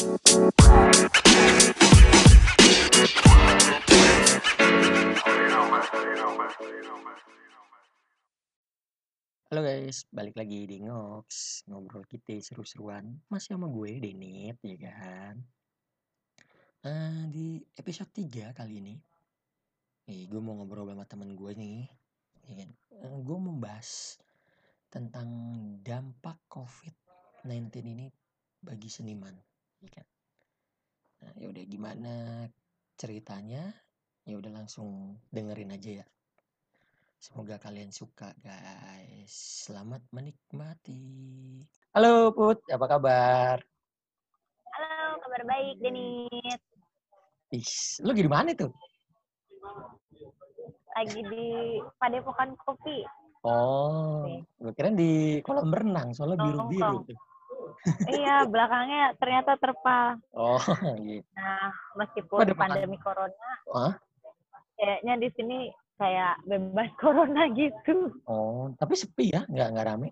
Halo guys, balik lagi di Ngox. Ngobrol kita seru-seruan. Masih sama gue, Denit, ya kan? Eh, di episode 3 kali ini, nih, gue mau ngobrol sama temen gue nih. Ya kan? Eh, gue mau bahas tentang dampak COVID-19 ini bagi seniman. Ya kan? Nah, yaudah gimana ceritanya? Ya udah langsung dengerin aja ya. Semoga kalian suka guys. Selamat menikmati. Halo Put, apa kabar? Halo, kabar baik Denit. Ih, lu di mana tuh? Lagi di Padepokan Kopi. Oh, gue kira di kolam renang, soalnya biru-biru Nongkrong. tuh. Iya, belakangnya ternyata terpal. Oh, gitu. Nah, meskipun Padepokan. pandemi corona, Hah? kayaknya di sini kayak bebas corona gitu. Oh, tapi sepi ya, nggak nggak rame.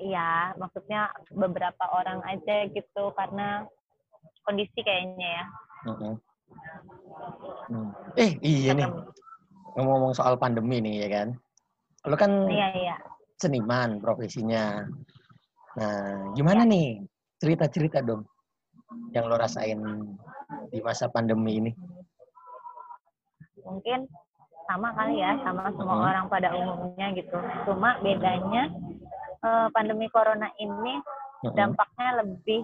Iya, maksudnya beberapa orang aja gitu karena kondisi kayaknya ya. Mm-mm. Hmm. Eh, iya nih, ngomong-ngomong soal pandemi nih ya kan. Lu kan Iya, iya. seniman profesinya. Nah, gimana nih? Cerita-cerita dong yang lo rasain di masa pandemi ini. Mungkin sama kali ya, sama semua Mhm. orang pada umumnya gitu. Cuma bedanya eh, pandemi corona ini Mm-mm. dampaknya lebih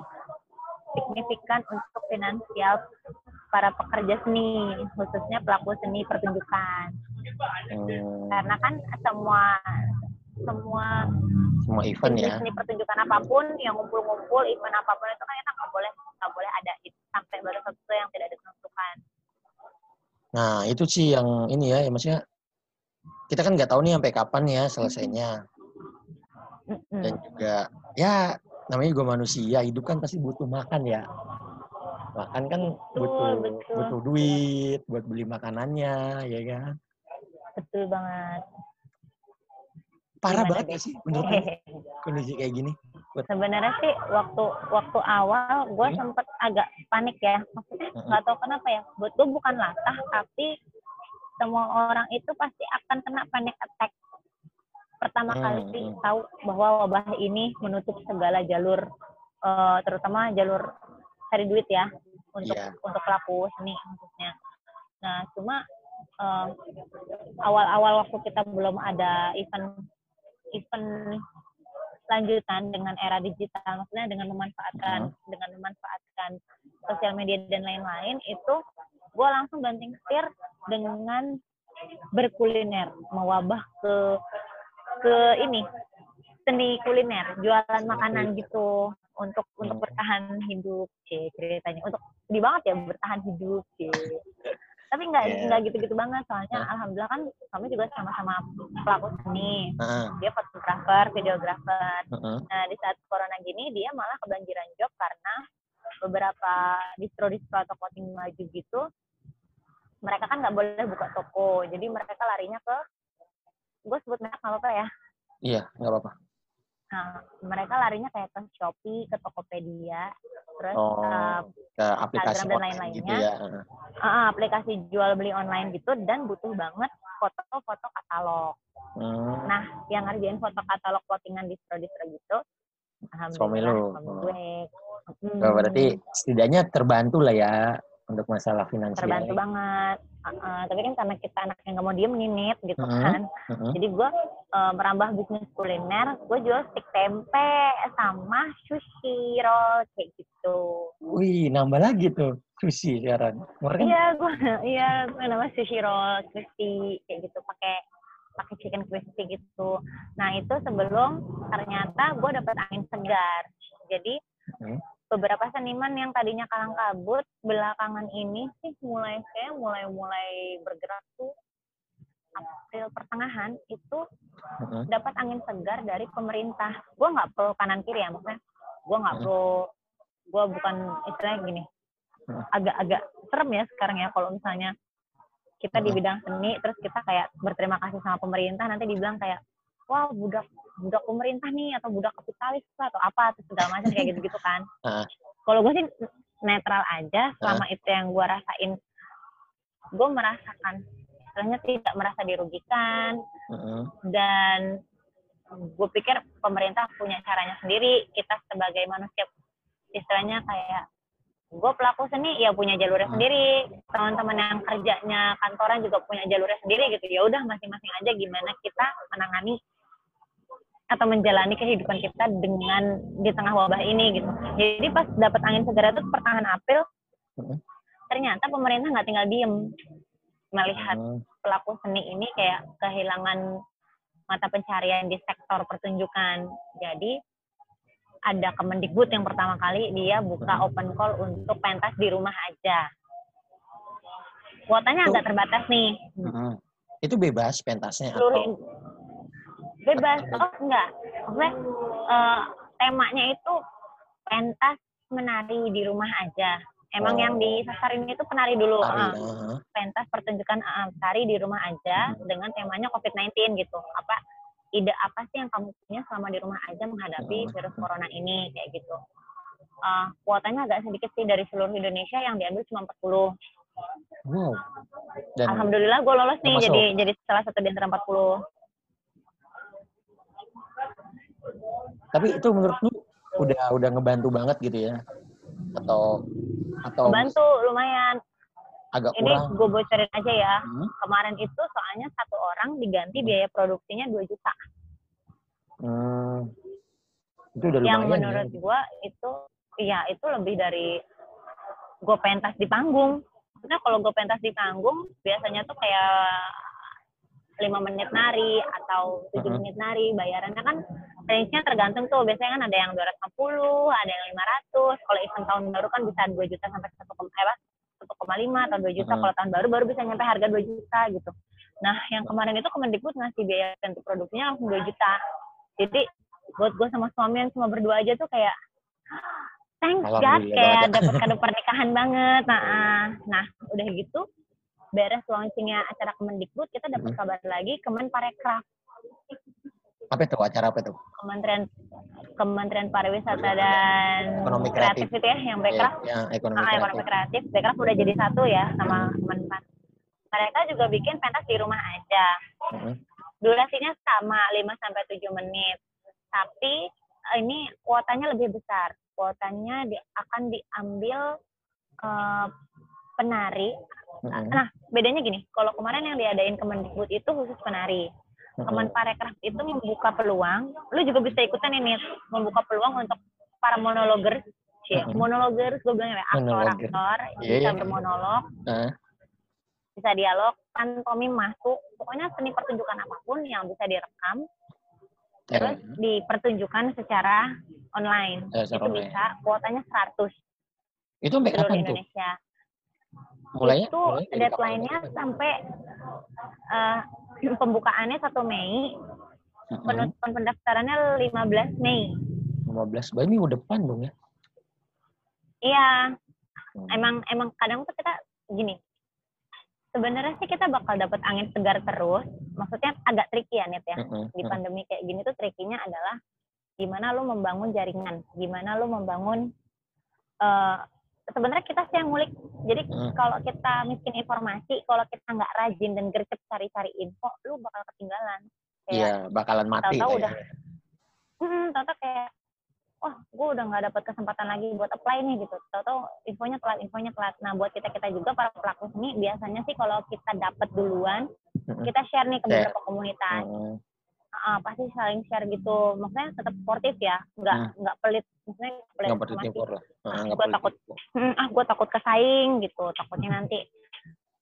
signifikan untuk finansial para pekerja seni, khususnya pelaku seni pertunjukan. Hmm, Karena kan semua semua semua event seni, ya. seni pertunjukan apa pun yang ngumpul-ngumpul event apa pun itu kan kita nggak boleh nggak boleh ada itu sampai baru satu yang tidak ditentukan. Nah, itu sih yang ini ya, ya maksudnya kita kan nggak tahu nih sampai kapan ya selesainya. Mm-mm. Dan juga ya namanya juga manusia, hidup kan pasti butuh makan ya. Makan kan butuh betul. butuh duit buat beli makanannya, ya kan. Betul banget. Parah Gimana banget deh? sih menurut kondisi kayak gini. Sebenarnya sih waktu waktu awal gue Hmm. sempet agak panik ya, maksudnya nggak tahu kenapa ya. Buat gue bukan latah, tapi semua orang itu pasti akan kena panic attack. Pertama Hmm, kali hmm. tahu bahwa wabah ini menutup segala jalur, eh, terutama jalur cari duit ya untuk Iya. untuk pelaku seni khususnya. Nah cuma eh, awal-awal waktu kita belum ada event event lanjutan dengan era digital, maksudnya dengan memanfaatkan dengan memanfaatkan sosial media dan lain-lain itu gue langsung banting setir dengan berkuliner, mewabah ke ke ini seni kuliner, jualan makanan gitu untuk untuk Hmm. bertahan hidup, cie, ceritanya untuk sedih banget ya bertahan hidup, cie. Tapi nggak Iya. nggak gitu-gitu banget, soalnya Hah? alhamdulillah kan kami juga sama-sama pelaku seni, Heeh, dia fotografer, videografer. heeh. Nah, di saat corona gini dia malah kebanjiran job karena beberapa distro-distro atau clothing maju gitu, mereka kan nggak boleh buka toko, jadi mereka larinya ke, gue sebut merek nggak apa-apa ya. Iya, nggak apa-apa. Nah, mereka larinya kayak ke Shopee, ke Tokopedia, terus Oh, eh, ke aplikasi Instagram dan online gitu lain-lainnya. ya. ah, aplikasi jual beli online gitu dan butuh banget foto-foto katalog. Hmm, Nah, yang ngerjain foto katalog clothingan distro-distro gitu, Suami alhamdulillah lu. suami Oh. gue. Hmm, Oh, berarti setidaknya terbantu lah ya untuk masalah finansial. terbantu banget. Ah, ah, tapi kan karena kita anak yang nggak mau diem ninit gitu Mhm. kan, Heeh. jadi gue eh, merambah bisnis kuliner, gue jual stik tempe sama sushi roll kayak gitu. Wih, nambah lagi tuh sushi sekarang. Kemarin kan Iya, gue iya nama sushi roll crispy kayak gitu pakai pakai chicken crispy gitu. Nah itu sebelum ternyata gue dapet angin segar. Jadi Hmm. Beberapa seniman yang tadinya kalang kabut belakangan ini sih mulai kayak mulai mulai bergerak tuh April pertengahan itu Heeh. dapat angin segar dari pemerintah. Gue nggak pro kanan kiri ya maksudnya. Gue nggak pro. Gue bukan istilahnya gini. Agak-agak serem ya sekarang ya kalau misalnya kita di bidang seni terus kita kayak berterima kasih sama pemerintah nanti dibilang kayak wah budak budak pemerintah nih atau budak kapitalis lah, atau apa atau segala macam kayak gitu-gitu kan. Ah. kalau gue sih netral aja selama itu yang gue rasain gue merasakan istilahnya tidak merasa dirugikan Heeh. dan gue pikir pemerintah punya caranya sendiri kita sebagai manusia istilahnya kayak gue pelaku seni ya punya jalurnya Hmm. sendiri teman-teman yang kerjanya kantoran juga punya jalurnya sendiri gitu ya udah masing-masing aja gimana kita menangani atau menjalani kehidupan kita dengan di tengah wabah ini gitu jadi pas dapat angin segar itu pertengahan April Hmm. ternyata pemerintah nggak tinggal diem melihat Hmm. pelaku seni ini kayak kehilangan mata pencarian di sektor pertunjukan. Jadi ada Kemendikbud yang pertama kali dia buka open call untuk pentas di rumah aja. Kuotanya agak terbatas nih. Heeh. Itu bebas pentasnya Seluruh atau bebas. Oh enggak. Maksudnya eh, temanya itu pentas menari di rumah aja. Emang Oh. yang disasarin itu penari dulu. tari? ah. Heeh. pentas pertunjukan uh, tari di rumah aja Hmm. dengan temanya COVID-19 gitu. Apa ide apa sih yang kamu punya selama di rumah aja menghadapi Hmm. virus corona ini kayak gitu. Uh, kuotanya agak sedikit sih dari seluruh Indonesia yang diambil cuma 40. Wow. Dan Alhamdulillah gue lolos nih jadi jadi salah satu di antara 40. Tapi itu menurut lu udah udah ngebantu banget gitu ya? Atau atau Bantu lumayan. agak Ini kurang? gue bocorin aja ya. Hmm. Kemarin itu soalnya satu orang diganti biaya produksinya 2 juta. Hmm. Itu udah yang lumayan menurut ya. gua itu iya itu lebih dari gue pentas di panggung maksudnya kalau gue pentas di panggung biasanya tuh kayak lima menit nari atau tujuh menit nari bayarannya kan range-nya tergantung tuh. Biasanya kan ada yang 250 ada yang 500 kalau event tahun baru kan bisa 2 juta sampai 1, eh, apa, 1,5 atau 2 juta. Kalau tahun baru baru bisa nyampe harga 2 juta gitu. Nah yang kemarin itu Kemendikbud ngasih biaya ganti produksinya langsung 2 juta. Jadi buat gue sama suami yang cuma berdua aja tuh kayak thanks God kayak banget. dapat kado pernikahan banget. Nah ah. nah udah gitu beres launchingnya acara Kemendikbud kita dapat Mhm. kabar lagi Kemenparekraf Apa itu acara apa itu? Kementerian Kementerian Pariwisata dan Ekonomi kreatif. itu ya yang Bekraf Ya, ya, ekonomi ah, ekonomi kreatif. kreatif Bekraf udah jadi satu ya sama Kemenpan mereka juga bikin pentas di rumah aja Mhm. durasinya sama 5 sampai 7 menit. Tapi eh, ini kuotanya lebih besar. Kuotanya di, akan diambil eh, penari. Nah, bedanya gini, kalau kemarin yang diadain Kemendikbud itu khusus penari. Kemenparekraf itu membuka peluang, lu juga bisa ikutan ini, membuka peluang untuk para monologer, Cie, Mhm. monologer, gue bilang ya, aktor-aktor, Iya, bisa iya. bermonolog, Nah, bisa dialog, pantomim masuk, pokoknya seni pertunjukan apa pun yang bisa direkam, terus eh, dipertunjukkan secara online. Secara itu online. bisa, kuotanya 100 itu sampai kapan tuh? Mulainya? itu dari deadline-nya sampai eh, pembukaannya 1 Mei, Mhm. penutupan pendaftarannya 15 Mei. 15 berarti minggu depan dong ya? Iya, Hmm. emang emang kadang tuh kita gini. Sebenarnya sih kita bakal dapat angin segar terus. Maksudnya agak tricky ya, Net ya. Mhm. Di pandemi kayak gini tuh trikinya adalah gimana lu membangun jaringan, gimana lu membangun eh sebenarnya kita sih yang ngulik. Jadi Hmm. kalau kita miskin informasi, kalau kita nggak rajin dan gercep cari-cari info, lu bakal ketinggalan. Iya, bakalan mati. tahu-tahu ya. udah hmm, tahu-tahu kayak wah gue udah nggak dapat kesempatan lagi buat apply nih gitu tahu-tahu infonya telat infonya telat nah buat kita kita juga para pelaku seni biasanya sih kalau kita dapat duluan kita share nih ke beberapa komunitas Mhm. Ah, pasti saling share gitu maksudnya tetap sportif ya nggak Hmm. nggak pelit maksudnya nggak pelit Nggak informasi. timpur lah. Ah, Ah, nggak perlu takut. Hmm, ah gue takut kesaing gitu takutnya nanti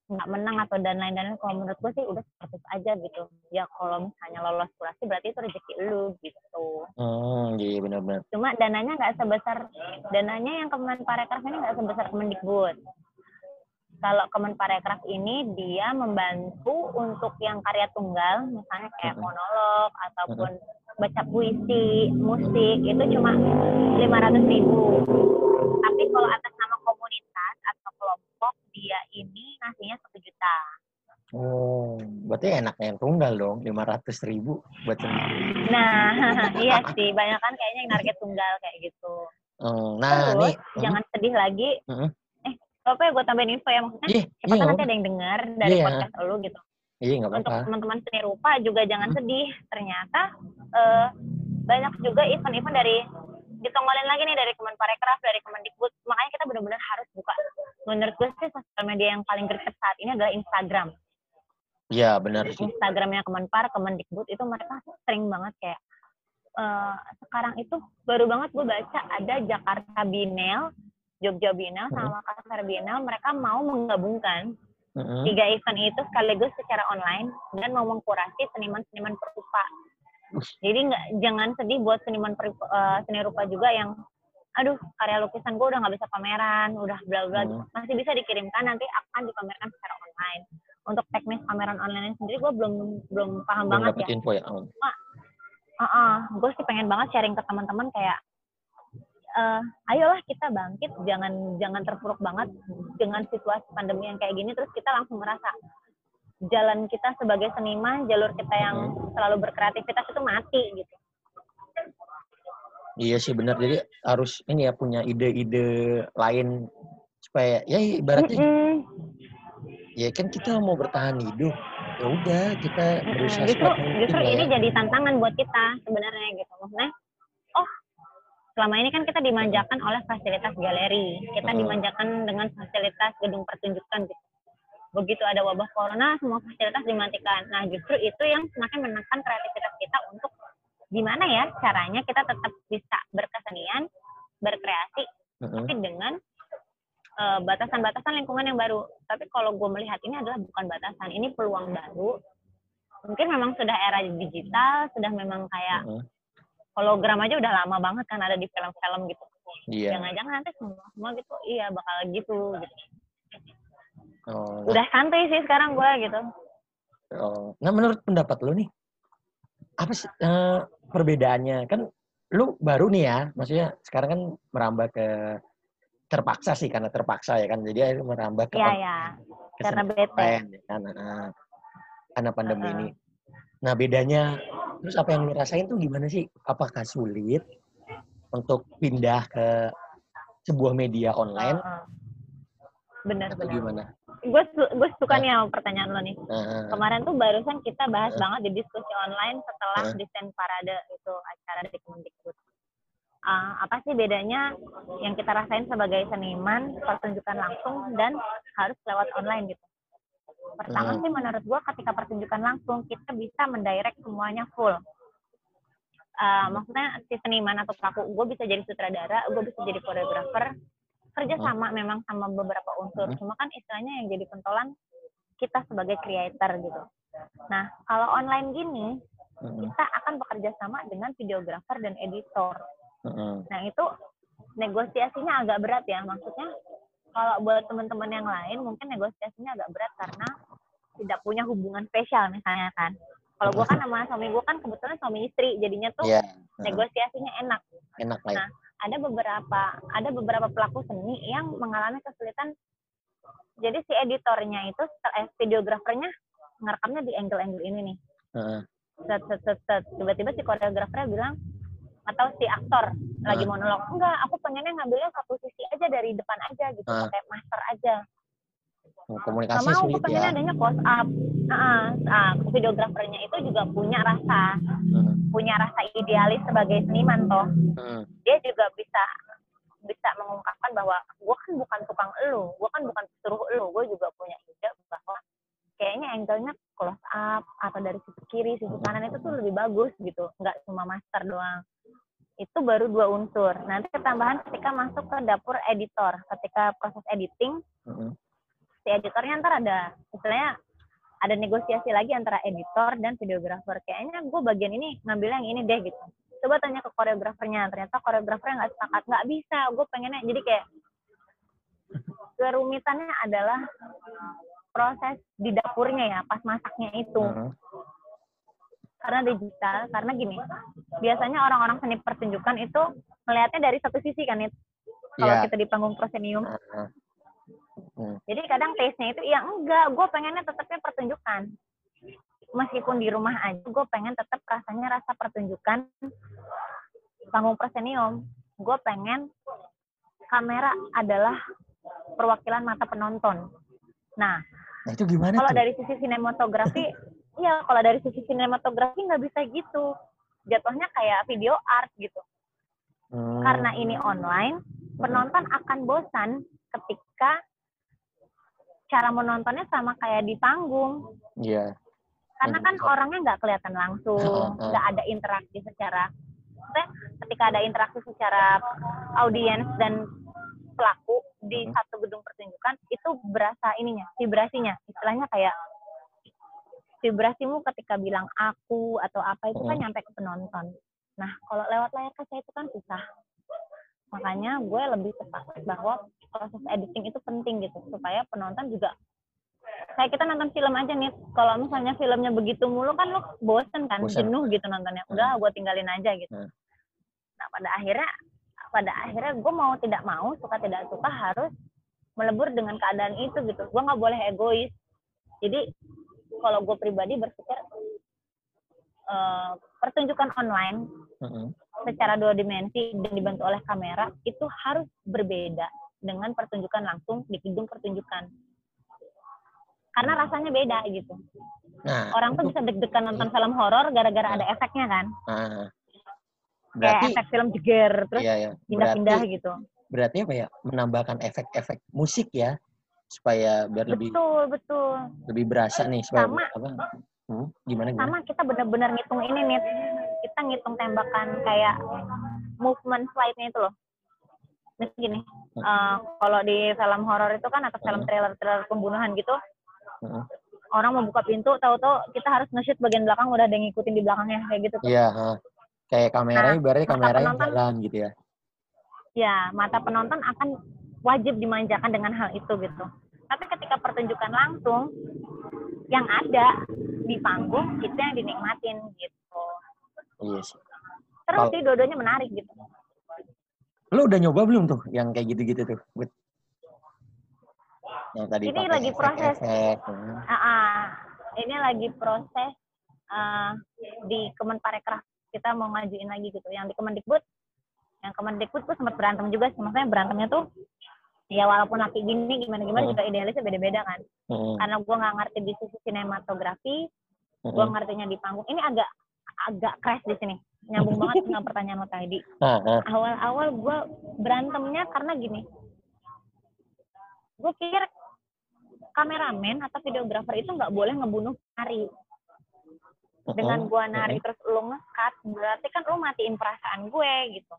nggak menang atau dan lain-lain kalau menurut gue sih udah sportif aja gitu ya kalau misalnya lolos kurasi berarti itu rezeki lu gitu Hmm, iya benar-benar. cuma dananya nggak sebesar dananya yang Kemenparekraf ini nggak sebesar Kemendikbud. Kalau Kemenparekraf ini dia membantu untuk yang karya tunggal, misalnya kayak monolog ataupun baca puisi, musik itu cuma 500 ribu. Tapi kalau atas nama komunitas atau kelompok dia ini ngasihnya satu juta. Oh, berarti enak yang tunggal dong, 500 ribu buat sendiri. Nah, iya sih, banyak kan kayaknya yang target tunggal kayak gitu. Oh, nah, Terus nih. jangan sedih lagi. Mhm. Eh, apa ya gue tambahin info ya maksudnya? Iya, Siapa iya, tahu nggak nanti ada yang dengar dari Iya. podcast lu gitu. Iya, Untuk apa-apa. teman-teman seni rupa juga jangan Mhm. sedih. Ternyata eh, banyak juga event-event dari ditongolin lagi nih dari Kemenparekraf, dari Kemendikbud. Makanya kita benar-benar harus buka. Menurut gue sih sosial media yang paling gercep saat ini adalah Instagram. Iya, benar sih. Instagramnya Kemenpar, Kemendikbud itu mereka sering banget kayak eh, sekarang itu baru banget gue baca ada Jakarta Binel, Jogja Binel sama Makassar Binel mereka mau menggabungkan Mhm. tiga event itu sekaligus secara online dan mau mengkurasi seniman-seniman perupa. Jadi nggak jangan sedih buat seniman perupa- eh, seni rupa juga yang aduh karya lukisan gue udah nggak bisa pameran, udah bla bla Hmm. masih bisa dikirimkan nanti akan dipamerkan secara online. Untuk teknis pameran online sendiri gue belum belum paham Belum banget ya. info ya. Oh. gue sih pengen banget sharing ke teman-teman kayak eh ayolah kita bangkit jangan jangan terpuruk banget dengan situasi pandemi yang kayak gini terus kita langsung merasa jalan kita sebagai seniman jalur kita yang selalu berkreativitas itu mati gitu Iya sih benar. Jadi harus ini ya punya ide-ide lain supaya ya ibaratnya Mm-mm. ya kan kita mau bertahan hidup. Ya udah kita berusaha justru sekuat mungkin justru ini ya. jadi tantangan buat kita sebenarnya gitu selama ini kan kita dimanjakan oleh fasilitas galeri kita dimanjakan dengan fasilitas gedung pertunjukan gitu begitu ada wabah corona semua fasilitas dimatikan nah justru itu yang semakin menekan kreativitas kita untuk gimana ya caranya kita tetap bisa berkesenian berkreasi Mm-mm. tapi dengan eh, batasan-batasan lingkungan yang baru. Tapi kalau gue melihat ini adalah bukan batasan, ini peluang baru. Mungkin memang sudah era digital, sudah memang kayak Mm-mm. Hologram aja udah lama banget kan ada di film-film gitu. Iya. Jangan-jangan nanti semua semua gitu, iya bakal gitu. gitu. Oh, nah, Udah santai sih sekarang gue gitu. oh. Nah, menurut pendapat lu nih, apa sih eh, perbedaannya? Kan lu baru nih ya, maksudnya sekarang kan merambah ke terpaksa sih karena terpaksa ya kan. Jadi akhirnya merambah ke Iya on- ya, ke karena bete. ya kan. Karena pandemi Heeh. ini. Nah, bedanya terus apa yang lu rasain tuh gimana sih? Apakah sulit untuk pindah ke sebuah media online Bener atau bener. gimana? Gue gue suka nih sama pertanyaan lo nih. Nah, Kemarin tuh barusan kita bahas banget di diskusi online setelah desain parade itu acara dari Kemendikbud. Ah, apa sih bedanya yang kita rasain sebagai seniman pertunjukan langsung dan harus lewat online gitu? Pertama Hmm. sih menurut gua ketika pertunjukan langsung kita bisa mendirect semuanya full. Ah, maksudnya si seniman atau pelaku gue bisa jadi sutradara, gue bisa jadi koreografer, kerja Hmm. sama memang sama beberapa unsur. Hmm. Cuma kan istilahnya yang jadi pentolan kita sebagai creator gitu. Nah, kalau online gini, Mm-mm, kita akan bekerja sama dengan videografer dan editor. mm-mm. Nah, itu negosiasinya agak berat ya. Maksudnya, kalau buat teman-teman yang lain, mungkin negosiasinya agak berat karena tidak punya hubungan spesial misalnya kan. Kalau gue kan sama suami gue kan kebetulan suami istri, jadinya tuh heeh, negosiasinya enak. enak lah. Nah, ada beberapa ada beberapa pelaku seni yang mengalami kesulitan. Jadi si editornya itu eh, videografernya ngerekamnya di angle-angle ini nih. Heeh, Set, set, set, set. Tiba-tiba si koreografernya bilang atau si aktor lagi Ah. monolog. Enggak aku pengennya ngambilnya satu sisi aja dari depan aja gitu Ah. pakai master aja. Oh, komunikasi mau aku pengennya ya. adanya close up. Nah, ah, videografernya itu juga punya rasa. Heeh, punya rasa idealis sebagai seniman toh. Heeh, dia juga bisa bisa mengungkapkan bahwa gue kan bukan tukang elu, gue kan bukan suruh elu, gue juga punya ide bahwa kayaknya angle-nya close up atau dari sisi kiri, sisi kanan itu tuh lebih bagus gitu, nggak cuma master doang. Itu baru dua unsur. Nanti ketambahan ketika masuk ke dapur editor, ketika proses editing, heeh. si editornya ntar ada istilahnya ada negosiasi lagi antara editor dan videografer. Kayaknya gue bagian ini ngambil yang ini deh gitu. Coba tanya ke koreografernya, ternyata koreografernya nggak sepakat. Nggak bisa, gue pengennya. Jadi kayak kerumitannya adalah proses di dapurnya ya, pas masaknya itu. Heeh. Karena digital, karena gini, biasanya orang-orang seni pertunjukan itu melihatnya dari satu sisi kan, itu kalau Iya. kita di panggung prosenium. Hmm. Jadi kadang taste-nya itu ya enggak, gue pengennya tetapnya pertunjukan. Meskipun di rumah aja, gue pengen tetap rasanya rasa pertunjukan panggung prosenium. gue pengen kamera adalah perwakilan mata penonton. Nah, Nah itu gimana kalau dari sisi sinematografi, iya kalau dari sisi sinematografi nggak bisa gitu. Jatuhnya kayak video art gitu. Hmm, Karena ini online, penonton akan bosan ketika cara menontonnya sama kayak di panggung. Iya. Karena kan orangnya nggak kelihatan langsung, nggak ada interaksi secara, ketika ada interaksi secara audiens dan pelaku di Mhm. satu gedung pertunjukan itu berasa ininya, vibrasinya, istilahnya kayak vibrasimu ketika bilang aku atau apa itu kan Mhm. nyampe ke penonton. Nah kalau lewat layar kaca itu kan susah. Makanya gue lebih sepakat bahwa proses editing itu penting gitu supaya penonton juga kayak kita nonton film aja nih kalau misalnya filmnya begitu mulu kan lo bosen kan Bosen. jenuh gitu nontonnya udah gue tinggalin aja gitu Hmm. nah pada akhirnya pada akhirnya gue mau tidak mau suka tidak suka harus melebur dengan keadaan itu gitu gue nggak boleh egois jadi kalau gue pribadi berpikir eh, pertunjukan online Mm-mm. secara dua dimensi dan dibantu oleh kamera itu harus berbeda dengan pertunjukan langsung di gedung pertunjukan. Karena rasanya beda gitu. Nah, Orang tuh bisa deg-degan nonton film horor gara-gara ada efeknya kan. ah, Kayak berarti efek film jeger terus iya pindah-pindah Berarti gitu. berarti apa ya? Menambahkan efek-efek musik ya supaya biar lebih Betul, betul. lebih berasa nih supaya Sama. apa? Hmm, gimana gimana? Sama kita benar-benar ngitung ini nih. Kita ngitung tembakan kayak movement flight-nya itu loh. Misalnya gini, eh, kalau di film horor itu kan atau film Hmm. trailer-trailer pembunuhan gitu, Hmm. orang mau buka pintu tahu-tahu kita harus nge-shoot bagian belakang udah ada yang ngikutin di belakangnya kayak gitu tuh. Iya, ha. kayak kamera Nah, ibaratnya penonton- jalan gitu ya. Ya, mata penonton akan wajib dimanjakan dengan hal itu gitu. Pertunjukan langsung yang ada di panggung itu yang dinikmatin gitu. Iya sih. Terus Kalau- sih dua-duanya menarik gitu. Lu udah nyoba belum tuh yang kayak gitu-gitu tuh? Bud? Yang tadi Ini lagi proses. Ah, ah. ini lagi proses ah, di Kemenparekraf kita mau ngajuin lagi gitu. Yang di Kemendikbud, yang Kemendikbud tuh sempat berantem juga sih. Maksudnya berantemnya tuh ya walaupun laki gini gimana gimana Hmm. juga idealisnya beda-beda kan. Hmm, Karena gue nggak ngerti di sisi sinematografi, hmm. gue ngertinya di panggung. Ini agak agak crash di sini. Nyambung banget dengan pertanyaan lo tadi. Ah, ah. Awal-awal gue berantemnya karena gini. Gue pikir kameramen atau videografer itu nggak boleh ngebunuh nari. Dengan Hmm, gue nari terus lo nge-cut, berarti kan lo matiin perasaan gue gitu.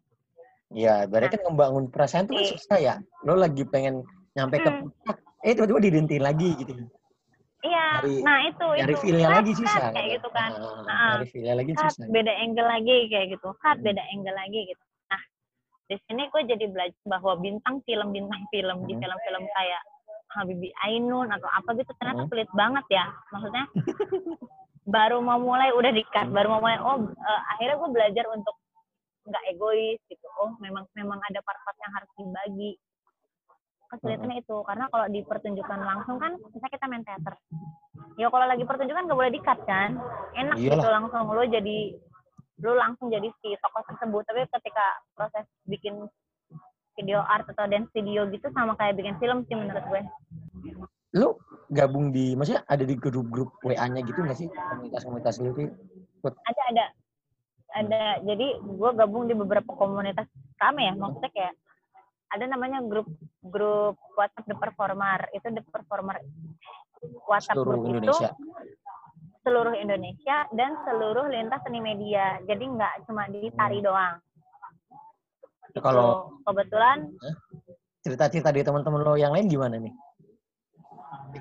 Iya, berarti kan ngebangun perasaan tuh kan Iya. susah ya. Lo lagi pengen nyampe ke Hmm. puncak, eh tiba-tiba didentiin lagi gitu. Iya, Nyari- nah itu Nyari itu. feel-nya Cut, lagi susah. kayak gitu kan. Ah, Ah. Nyari feel-nya lagi cut susah. beda angle lagi kayak gitu cut beda angle lagi gitu nah di sini gue jadi belajar bahwa bintang film bintang film di Hmm. film-film kayak Habibie Ainun atau apa gitu ternyata Hmm. pelit banget ya maksudnya baru mau mulai udah di cut baru mau mulai oh eh, akhirnya gue belajar untuk nggak egois gitu. Oh memang memang ada part-part yang harus dibagi. Kesulitannya itu karena kalau di pertunjukan langsung kan misalnya kita main teater. Ya kalau lagi pertunjukan nggak boleh di cut kan? Enak Iyalah. gitu langsung. Lo jadi lo langsung jadi si tokoh tersebut. Tapi ketika proses bikin video art atau dance video gitu sama kayak bikin film sih menurut gue. Lo gabung di, maksudnya ada di grup-grup WA-nya gitu nggak sih? Komunitas-komunitas lu tuh? ada ada ada. Jadi gue gabung di beberapa komunitas kami ya. Maksudnya kayak ada namanya grup grup WhatsApp The Performer. Itu The Performer WhatsApp Seluruh grup Indonesia. itu seluruh Indonesia dan seluruh lintas seni media. Jadi nggak cuma di tari doang. Nah, Kalau Gitu. kebetulan cerita-cerita dari teman-teman lo yang lain gimana nih?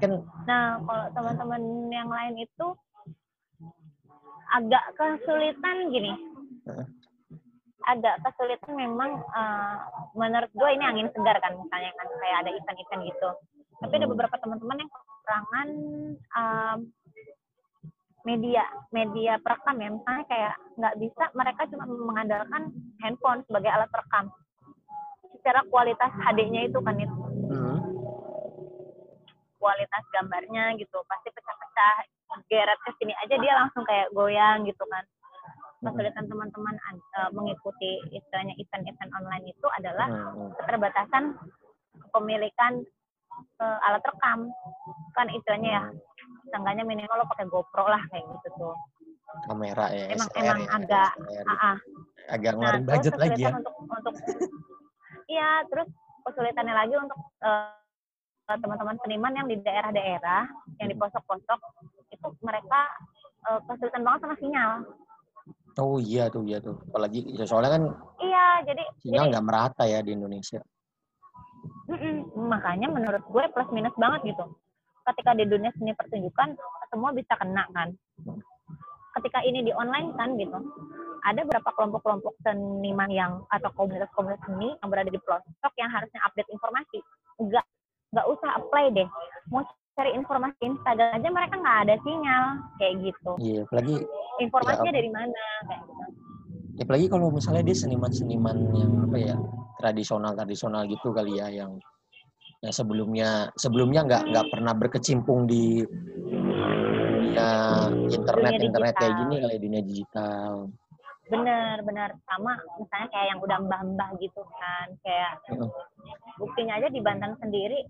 Kan nah kalau teman-teman yang lain itu agak kesulitan gini. Agak kesulitan memang eh, menurut gue ini angin segar kan misalnya kan kayak ada event-event gitu. Tapi ada Hmm. beberapa teman-teman yang kekurangan em, media media perekam ya. Misalnya kayak nggak bisa mereka cuma mengandalkan handphone sebagai alat perekam. Secara kualitas HD-nya itu kan itu hmm, kualitas gambarnya gitu pasti pecah-pecah geret ke sini aja dia langsung kayak goyang gitu kan kesulitan teman-teman uh, mengikuti istilahnya event-event online itu adalah Hmm. keterbatasan kepemilikan uh, alat rekam kan istilahnya ya seenggaknya minimal lo pakai GoPro lah kayak gitu tuh Kamera ya, emang SLR emang ya, agak SLR. ah, ah. agak Nah, ngeluarin terus budget lagi ya. untuk untuk iya terus kesulitannya lagi untuk eh, teman-teman seniman yang di daerah-daerah yang di pelosok-pelosok itu mereka eh, kesulitan banget sama sinyal. Oh iya tuh, iya tuh. Apalagi ya soalnya kan iya jadi sinyal nggak merata ya di Indonesia. mm-mm, makanya menurut gue plus minus banget gitu. Ketika di dunia seni pertunjukan semua bisa kena kan. Ketika ini di online kan gitu ada beberapa kelompok-kelompok seniman yang atau komunitas-komunitas seni yang berada di pelosok yang harusnya update informasi. Nggak nggak usah apply deh. Mau cari informasi Instagram aja mereka nggak ada sinyal kayak gitu. Iya, apalagi informasinya Ya, dari mana kayak gitu. ya apalagi kalau misalnya dia seniman-seniman yang apa ya tradisional-tradisional gitu kali ya yang yang sebelumnya sebelumnya nggak nggak pernah berkecimpung di dunia internet Dunia internet kayak gini kali ya, dunia digital. Bener bener sama misalnya kayak yang udah mbah-mbah gitu kan kayak Heeh. buktinya aja di Banten sendiri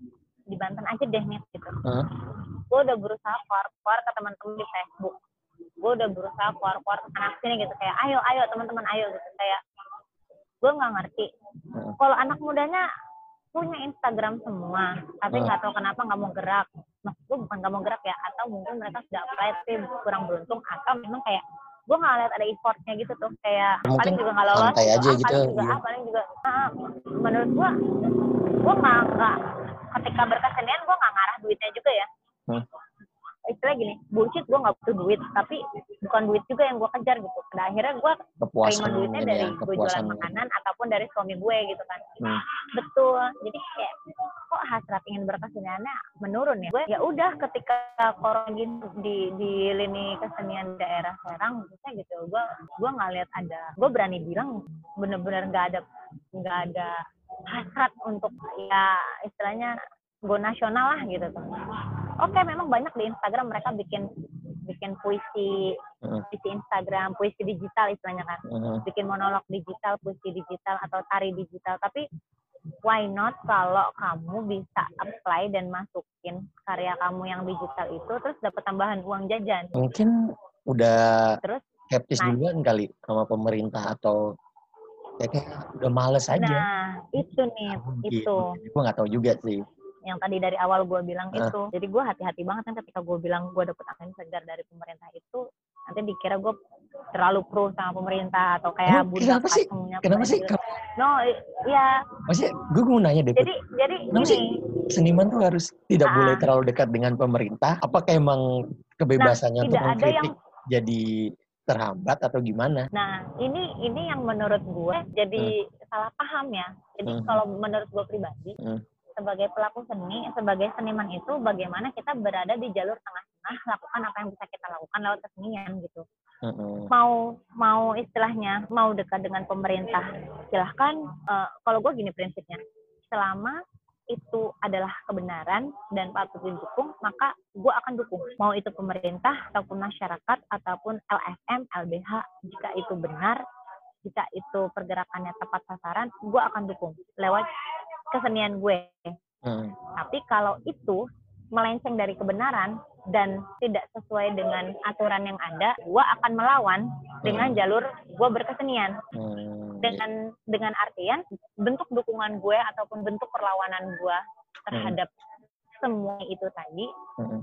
di Banten aja deh nih gitu. Heeh. gue udah berusaha keluar-keluar ke teman-teman di Facebook. Gue udah berusaha keluar-keluar ke anak sini gitu kayak ayo ayo teman-teman ayo gitu. Kayak gue nggak ngerti. Heeh. kalau anak mudanya punya Instagram semua tapi nggak tahu kenapa nggak mau gerak. Maksud gue bukan nggak mau gerak ya atau mungkin mereka sudah apply tapi kurang beruntung atau memang kayak gue nggak lihat ada effortnya gitu tuh kayak Mungkin paling juga nggak lolos santai aja ah, gitu, paling juga iya. ah paling juga ah, menurut gue gue nggak nggak ketika berkesenian gue nggak ngarah duitnya juga ya Hmm. Istilah gini bullshit gue nggak butuh duit. Tapi bukan duit juga yang gue kejar gitu. Pada akhirnya gue Kepuasan duitnya dari ya, gue jualan makanan ataupun dari suami gue gitu kan. Hmm. betul. Jadi kayak kok hasrat ingin berkeseniannya menurun ya? Gue ya udah ketika corona gini di di lini kesenian daerah Serang maksudnya gitu gue gue nggak lihat ada gue berani bilang bener-bener nggak ada nggak ada hasrat untuk ya istilahnya go nasional lah gitu tuh oke memang banyak di Instagram mereka bikin bikin puisi Heeh. puisi Instagram puisi digital istilahnya kan Heeh. bikin monolog digital, puisi digital atau tari digital. Tapi why not kalau kamu bisa apply dan masukin karya kamu yang digital itu terus dapat tambahan uang jajan. Mungkin udah Terus skeptis Nah. duluan kali sama pemerintah atau ya kayak udah males aja. nah, itu nih, Mungkin. itu Gue nggak tahu juga sih. Yang tadi dari awal gue bilang Ah. itu. Jadi gue hati-hati banget kan ketika gue bilang gue dapet angin segar dari pemerintah itu nanti dikira gue terlalu pro sama pemerintah atau kayak Emang budak kenapa sih? Kenapa sih? pemerintah. No, iya. Maksudnya gue mau nanya deh, Jadi jadi Kenapa sih? gini, seniman tuh harus tidak Ah. boleh terlalu dekat dengan pemerintah. Apakah emang kebebasannya Nah, untuk tidak ada mengkritik jadi terhambat atau gimana? Nah, ini ini yang menurut gue jadi salah paham ya. Jadi Hmm. kalau menurut gue pribadi, Hmm. Sebagai pelaku seni, sebagai seniman itu bagaimana kita berada di jalur tengah-tengah, lakukan apa yang bisa kita lakukan lewat kesenian gitu. Heeh. Mau mau istilahnya mau dekat dengan pemerintah, silahkan. Eh, kalau gue gini prinsipnya, selama itu adalah kebenaran dan patut didukung, maka gue akan dukung. Mau itu pemerintah ataupun masyarakat ataupun LSM, LBH, jika itu benar, jika itu pergerakannya tepat sasaran, gue akan dukung lewat kesenian gue. Heeh. Tapi kalau itu melenceng dari kebenaran dan tidak sesuai dengan aturan yang ada, gue akan melawan dengan jalur gue berkesenian Hmm, dengan dengan artian bentuk dukungan gue ataupun bentuk perlawanan gue terhadap semua itu tadi Heeh.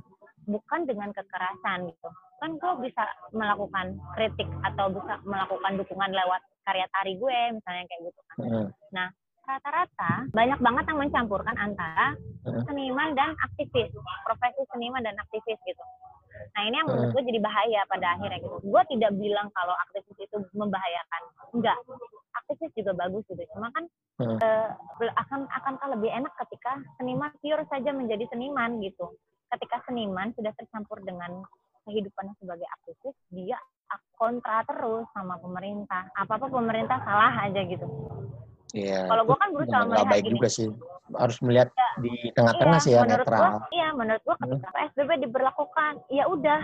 bukan dengan kekerasan gitu kan gue bisa melakukan kritik atau bisa melakukan dukungan lewat karya tari gue misalnya kayak gitu kan Heeh. Rata-rata banyak banget yang mencampurkan antara seniman dan aktivis profesi seniman dan aktivis gitu. Nah ini yang menurut gue jadi bahaya pada akhirnya gitu. Gue tidak bilang kalau aktivis itu membahayakan. Enggak. Aktivis juga bagus gitu. Cuma kan eh, akan akankah lebih enak ketika seniman pure saja menjadi seniman gitu. Ketika seniman sudah tercampur dengan kehidupannya sebagai aktivis dia kontra terus sama pemerintah. Apa apa pemerintah salah aja gitu Iya. Kalau gua kan berusaha melihat baik gini. juga sih. Harus melihat di tengah-tengah sih ya menurut netral. gua, iya menurut gua ketika PSBB diberlakukan, ya udah,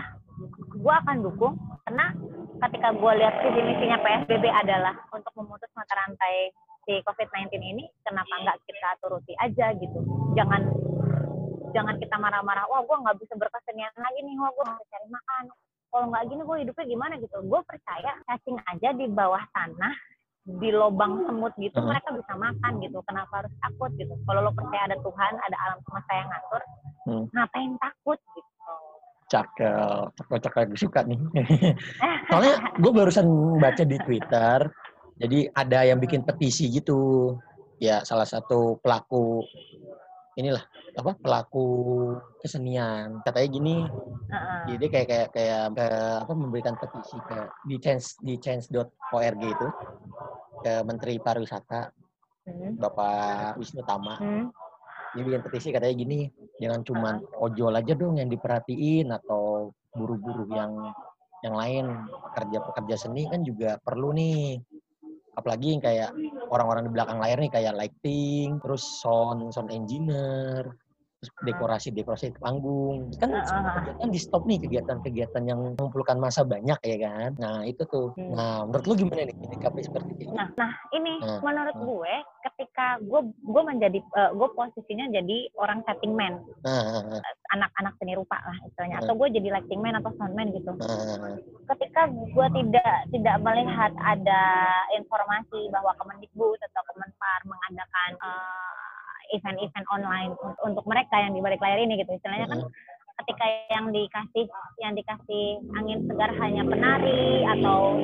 gua akan dukung karena ketika gue lihat visi misinya PSBB adalah untuk memutus mata rantai si COVID-19 ini, kenapa nggak kita turuti aja gitu? Jangan jangan kita marah-marah, wah gue nggak bisa berkesenian lagi nih, wah gue nggak bisa cari makan. Kalau nggak gini gue hidupnya gimana gitu? Gue percaya cacing aja di bawah tanah di lubang semut gitu Hmm. mereka bisa makan gitu kenapa harus takut gitu kalau lo percaya ada Tuhan ada alam semesta yang ngatur Hmm. ngapain takut gitu Cakep, cakep, cakep. Gue suka nih. Soalnya gue barusan baca di Twitter, jadi ada yang bikin petisi gitu. Ya salah satu pelaku inilah apa pelaku kesenian. Katanya gini. Jadi kayak kayak kayak ke, apa memberikan petisi ke di change di change.org itu ke Menteri Pariwisata Hmm. Bapak Wisnu Tama. Hmm. dia bikin petisi katanya gini jangan cuman ojol aja dong yang diperhatiin atau buru-buru yang yang lain pekerja-pekerja seni kan juga perlu nih apalagi yang kayak orang-orang di belakang layar nih kayak lighting terus sound sound engineer terus dekorasi dekorasi panggung. Kan kegiatan di stop nih kegiatan-kegiatan yang mengumpulkan masa banyak ya kan? Nah itu tuh. Hmm. nah menurut lu gimana nih menyikapi seperti itu Nah, nah ini Nah, menurut nah. gue ketika gue gue menjadi eh, gue posisinya jadi orang setting man. Nah, nah, nah, anak-anak seni rupa lah istilahnya. Atau gue jadi lighting man atau soundman gitu. Nah, ketika gue tidak tidak melihat ada informasi bahwa Kemendikbud atau Kemenpar mengadakan eh, event-event online untuk, mereka yang di balik layar ini gitu. Istilahnya kan ketika yang dikasih yang dikasih angin segar hanya penari atau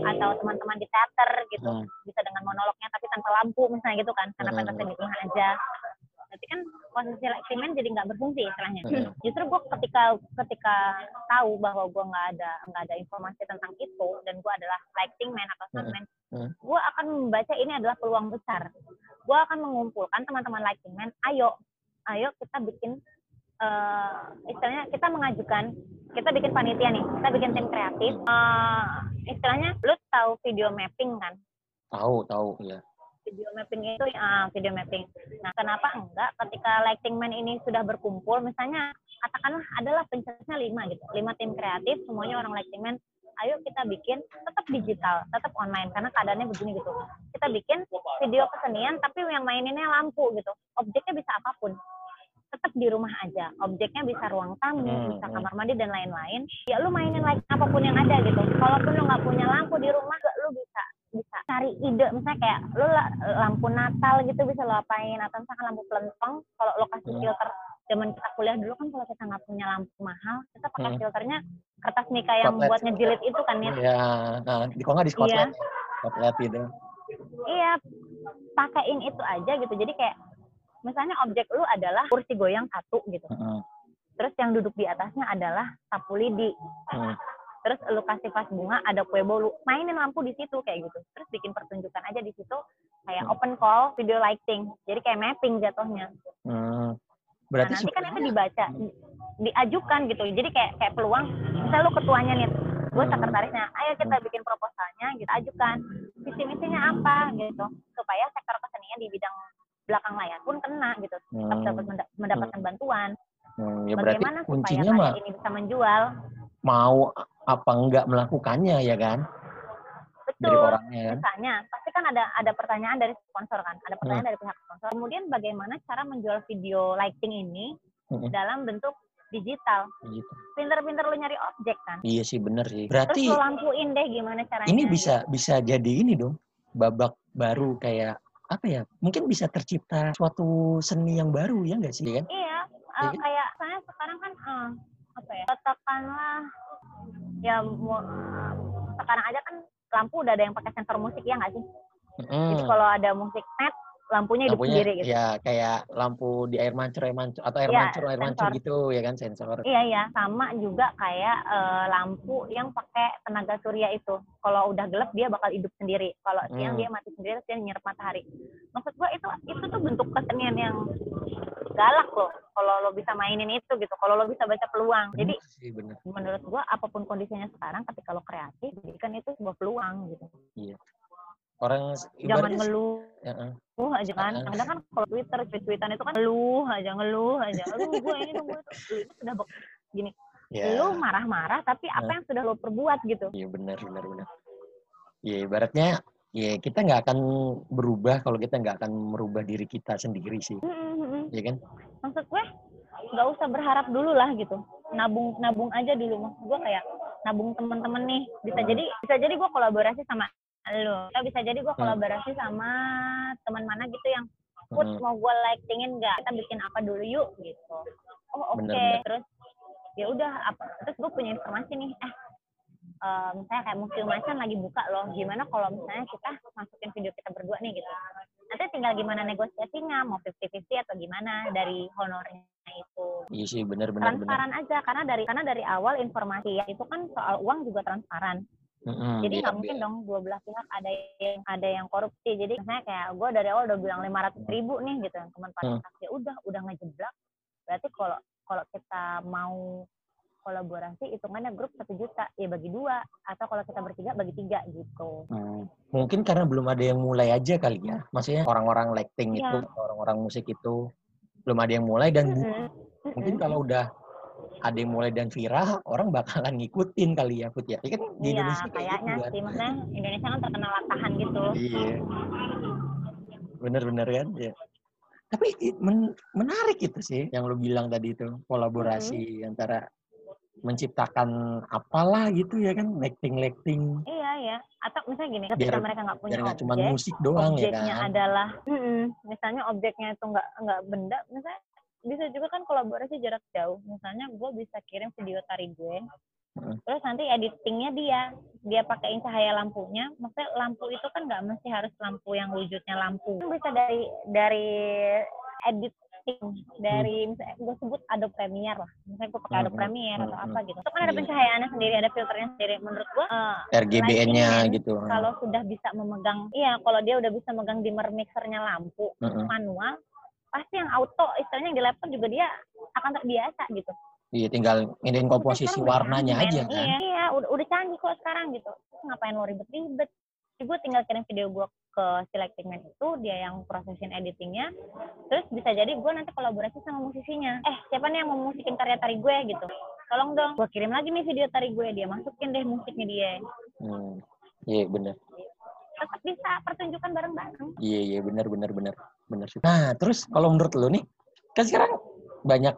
atau teman-teman di teater gitu. Hmm. bisa dengan monolognya tapi tanpa lampu misalnya gitu kan. Karena Hmm. di tengah aja. Berarti kan posisi man jadi nggak berfungsi istilahnya. Hmm. justru gue ketika ketika tahu bahwa gue nggak ada nggak ada informasi tentang itu dan gue adalah lighting man atau soundman Hmm. gue akan membaca ini adalah peluang besar gue akan mengumpulkan teman-teman lighting man ayo ayo kita bikin eh, istilahnya kita mengajukan kita bikin panitia nih kita bikin tim kreatif Eh, istilahnya lu tahu video mapping kan? Tahu tahu ya video mapping itu ah, video mapping. Nah, kenapa enggak ketika lighting man ini sudah berkumpul, misalnya katakanlah adalah pencetusnya lima gitu, lima tim kreatif, semuanya orang lighting man. Ayo kita bikin tetap digital, tetap online karena keadaannya begini gitu. Kita bikin video kesenian tapi yang maininnya lampu gitu. Objeknya bisa apa pun. Tetap di rumah aja. Objeknya bisa ruang tamu, Hmm, bisa hmm. kamar mandi dan lain-lain. Ya lu mainin like apa pun yang ada gitu. Kalaupun lu nggak punya lampu di rumah, lu bisa bisa cari ide misalnya kayak lu la- lampu Natal gitu bisa lo apain atau misalkan lampu pelentong kalau lo kasih Hmm. filter zaman kita kuliah dulu kan kalau kita nggak punya lampu mahal kita pakai Hmm. filternya kertas mika yang Spotlight. buat ngejilid itu kan ya ya nah, di kok nggak di Iya. ya? spotlight gitu iya pakein itu aja gitu jadi kayak misalnya objek lu adalah kursi goyang satu gitu Heeh. terus yang duduk di atasnya adalah sapu lidi Hmm. Terus lu kasih vas bunga ada kue bolu. Mainin lampu di situ kayak gitu. Terus bikin pertunjukan aja di situ kayak Hmm. open call video lighting. Jadi kayak mapping jatuhnya. Hmm. nah, berarti nanti kan itu dibaca di- diajukan gitu. Jadi kayak kayak peluang misal lu ketuanya nih gue Hmm. sekretarisnya ayo kita bikin proposalnya kita ajukan visi misinya apa gitu. Supaya sektor kesenian di bidang belakang layar pun kena gitu. Tetap Hmm. dapat menda- mendapatkan bantuan. Hmm, ya berarti bagaimana supaya kuncinya mah ini bisa menjual? mau apa enggak melakukannya ya kan? Dari betul orangnya kan? misalnya pasti kan ada ada pertanyaan dari sponsor kan? Ada pertanyaan Hmm. dari pihak sponsor. Kemudian bagaimana cara menjual video lighting ini Hmm. dalam bentuk digital? Pinter-pinter lu nyari objek kan? Iya sih bener sih. Terus berarti lu lampuin deh gimana caranya. ini gitu. bisa bisa jadi ini dong babak baru kayak apa ya mungkin bisa tercipta suatu seni yang baru ya enggak sih? Kan iya Iya eh, kan? kayak saya sekarang kan eh, apa ya katakanlah ya mu- sekarang aja kan lampu udah ada yang pakai sensor musik ya nggak sih jadi Mm. kalau ada musik net lampunya hidup lampunya sendiri gitu ya kayak lampu di air mancur air mancur atau air Iya, mancur air mancur sensor. gitu ya kan sensor Iya iya, sama juga kayak eh, lampu yang pakai tenaga surya itu. Kalau udah gelap dia bakal hidup sendiri. Kalau siang Hmm. dia mati sendiri, terus dia nyerap matahari. Maksud gua itu itu tuh bentuk kesenian yang galak loh. Kalau lo bisa mainin itu gitu. Kalau lo bisa baca peluang. Jadi Bener sih bener menurut gua apa pun kondisinya sekarang, ketika lo kreatif, jadikan itu sebuah peluang gitu. Orang Jangan ngeluh Ya, eh. aja kan. Heeh. Kadang kan kalau Twitter, tweet-tweetan itu kan ngeluh aja, ngeluh aja. Aduh, gue ini dong, gue itu. Lu sudah bak- gini. Ya. lu marah-marah tapi apa Nah. yang sudah lo perbuat gitu Iya benar benar benar. Ya ibaratnya ya kita nggak akan berubah kalau kita nggak akan merubah diri kita sendiri sih, Mm-mm, mm-mm. ya kan? maksud gue nggak usah berharap dulu lah gitu nabung nabung aja dulu maksud gue kayak nabung temen-temen nih bisa Hmm. jadi bisa jadi gue kolaborasi sama lo atau bisa jadi gue Hmm. kolaborasi sama teman mana gitu yang put Mm-mm. mau gue lightingin nggak? Kita bikin apa dulu yuk gitu. Oh oke. Bener-bener. terus ya udah apa terus gue punya informasi nih. Eh eh, misalnya kayak museum macan lagi buka loh. Gimana kalau misalnya kita masukin video kita berdua nih gitu. Nanti tinggal gimana negosiasinya? Mau 50-50 atau gimana dari honornya itu? Iya sih benar benar transparan aja karena dari karena dari awal informasi ya itu kan soal uang juga transparan Mm-mm, jadi nggak mungkin dong dua belah pihak ada yang ada yang korupsi jadi misalnya kayak gue dari awal udah bilang lima ratus ribu nih gitu yang teman Hmm. ya udah udah ngejeblak berarti kalau kalau kita mau kolaborasi hitungannya grup satu juta ya bagi dua atau kalau kita bertiga bagi tiga gitu Hmm, Mungkin karena belum ada yang mulai aja kali ya. Maksudnya orang-orang lighting Iya. itu, orang-orang musik itu belum ada yang mulai dan Mm-mm. mungkin kalau udah ada yang mulai dan viral, orang bakalan ngikutin kali ya, Put ya. Kan di iya Indonesia kayak kayaknya gitu kan. sih maksudnya Indonesia kan terkenal latahan gitu Iya. Bener-bener kan? Ya. Tapi men- menarik itu sih yang lo bilang tadi itu kolaborasi antara menciptakan apalah gitu ya kan, lighting-lighting Iya ya. Atau misalnya gini, ketika Biar- mereka nggak punya biar nggak cuma objek, musik doang ya objeknya kan. adalah, Mm-mm. misalnya objeknya itu nggak nggak benda, misalnya bisa juga kan kolaborasi jarak jauh. Misalnya gue bisa kirim video tari gue, terus nanti editingnya dia, dia pakaiin cahaya lampunya. Maksudnya lampu itu kan nggak mesti harus lampu yang wujudnya lampu. Kan bisa dari dari editing dari misalnya gue sebut Adobe Premiere lah misalnya gue pakai Hmm, Adobe hmm, Premiere atau hmm, apa gitu itu kan ada Iya. pencahayaannya sendiri ada filternya sendiri menurut gue eh, RGBN-nya gitu. kalau sudah bisa memegang iya kalau dia udah bisa megang dimmer mixernya lampu Heeh. manual pasti yang auto istilahnya yang di laptop juga dia akan terbiasa gitu Iya, tinggal Kita komposisi warnanya aja kan. iya, iya udah, udah canggih kok sekarang gitu ngapain lo ribet-ribet gue tinggal kirim video gue ke Selecting Man itu dia yang prosesin editingnya terus bisa jadi gue nanti kolaborasi sama musisinya eh siapa nih yang mau musikin karya tari gue gitu tolong dong gue kirim lagi nih video tari gue dia masukin deh musiknya dia Hmm. Iya, bener. tetap bisa pertunjukan bareng-bareng Iya, iya, bener, bener, bener. Bener sih. Nah, terus kalau menurut lo nih, kan sekarang banyak,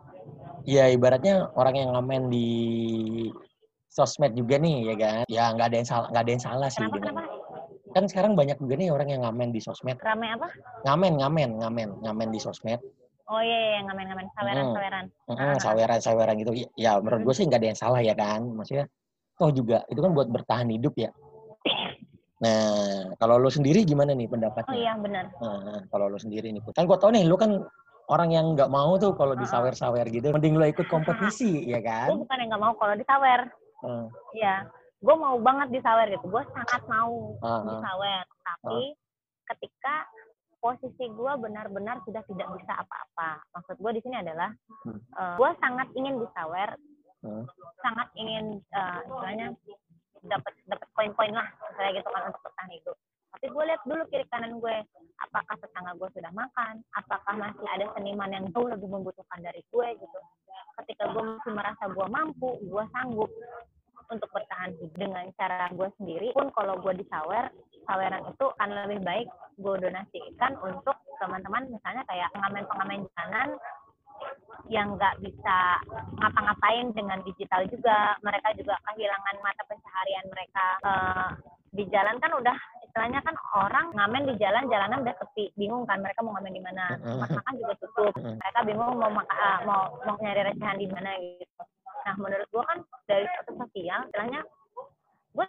ya ibaratnya orang yang ngamen di sosmed juga nih, ya kan? Ya, nggak ada yang salah, nggak ada yang salah sih. kenapa dengan- kenapa Kan sekarang banyak juga nih orang yang ngamen di sosmed. rame apa Ngamen, ngamen, ngamen, ngamen di sosmed. oh iya iya ngamen-ngamen saweran Hmm. saweran Heeh, Ah. saweran-saweran gitu. Ya, Ya, menurut gue sih nggak ada yang salah ya kan. Maksudnya, toh juga itu kan buat bertahan hidup ya. Nah, kalau lo sendiri gimana nih oh pendapatnya? iya benar Nah, kalau lo sendiri nih, Put. kan gue tau nih, lo kan orang yang nggak mau tuh kalau disawer-sawer gitu. Mending lo ikut kompetisi, ya gue kan? bukan yang nggak mau kalau disawer. Iya, gue mau banget disawer gitu. Gue sangat mau Heeh. disawer. Tapi ketika posisi gue benar-benar sudah tidak bisa apa-apa. Maksud gue di sini adalah Hmm. gue sangat ingin disawer, Heeh. sangat ingin eh, istilahnya dapat dapat poin-poin lah, misalnya gitu kan untuk bertahan hidup. Tapi gue lihat dulu kiri kanan gue, apakah tetangga gue sudah makan, apakah masih ada seniman yang jauh lebih membutuhkan dari gue gitu. Ketika gue masih merasa gue mampu, gue sanggup untuk bertahan hidup dengan cara gue sendiri pun kalau gue disawer saweran itu akan lebih baik gue donasikan untuk teman-teman misalnya kayak pengamen-pengamen jalanan yang nggak bisa ngapa-ngapain dengan digital juga mereka juga kehilangan mata pencaharian mereka Eh, di jalan kan udah istilahnya kan orang ngamen di jalan jalanan udah sepi. Bingung kan mereka mau ngamen di mana. Tempat makan juga tutup. Mereka bingung mau maka, ah, mau mau nyari recehan di mana gitu. Nah menurut gua kan dari satu sosial istilahnya gue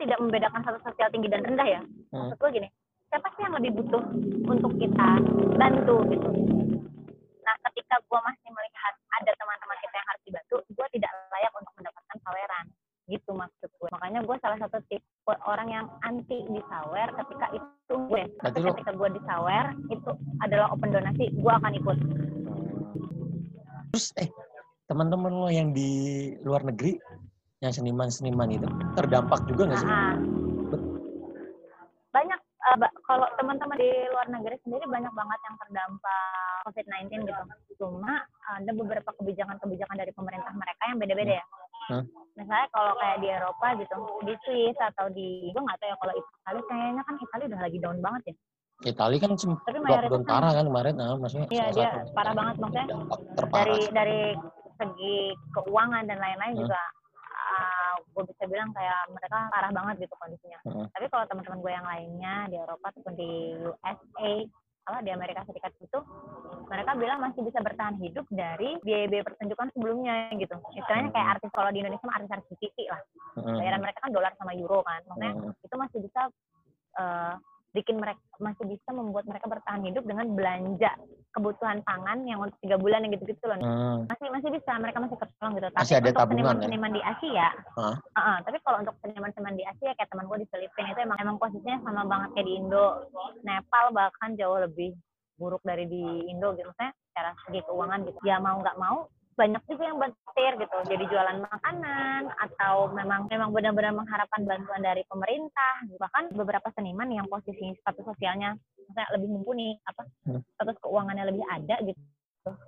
tidak membedakan satu sosial tinggi dan rendah ya. Hmm. maksud gue gini siapa sih yang lebih butuh untuk kita bantu gitu? Nah ketika gue masih melihat ada teman-teman kita yang harus dibantu gue tidak layak untuk mendapatkan saweran gitu maksud gue makanya gue salah satu tipe orang yang anti disawer ketika itu gue tapi lo- ketika gue disawer itu adalah open donasi gue akan ikut Terus, eh, teman-teman lo yang di luar negeri, yang seniman-seniman itu, terdampak juga nggak sih? Ah, banyak ba- kalau teman-teman di luar negeri sendiri banyak banget yang terdampak COVID-19 gitu. Cuma ada beberapa kebijakan-kebijakan dari pemerintah mereka yang beda-beda ya. Hah? Misalnya kalau kayak di Eropa gitu, di Swiss atau di gue nggak tahu ya kalau Itali kayaknya kan Itali udah lagi down banget ya. Itali kan Tapi lockdown kan parah kan kemarin, nah, maksudnya Iya dia satu parah banget maksudnya terparah. dari dari segi keuangan dan lain-lain Hmm. juga uh, gue bisa bilang kayak mereka parah banget gitu kondisinya. Hmm. Tapi kalau teman-teman gue yang lainnya di Eropa ataupun di USA apa di Amerika Serikat itu mereka bilang masih bisa bertahan hidup dari biaya-biaya pertunjukan sebelumnya gitu. Istilahnya kayak Hmm. artis kalau di Indonesia mah artis-artis TV lah. Hmm. Bayaran mereka kan dolar sama euro kan. Maksudnya Hmm. itu masih bisa eh, bikin mereka masih bisa membuat mereka bertahan hidup dengan belanja kebutuhan pangan yang untuk tiga bulan yang gitu-gitu loh. Hmm. Masih masih bisa mereka masih tertolong gitu. Tapi Masih ada untuk tabungan, ya? seniman-seniman di Asia, Hah? uh-uh, tapi kalau untuk seniman-seniman di Asia kayak teman gue di Filipina itu emang emang posisinya sama banget kayak di Indo. Nepal bahkan jauh lebih buruk dari di Indo gitu. Maksudnya secara segi keuangan gitu. Ya mau nggak mau banyak juga yang bertir gitu jadi jualan makanan atau memang memang benar-benar mengharapkan bantuan dari pemerintah bahkan beberapa seniman yang posisi status sosialnya misalnya lebih mumpuni apa Hmm. status keuangannya lebih ada gitu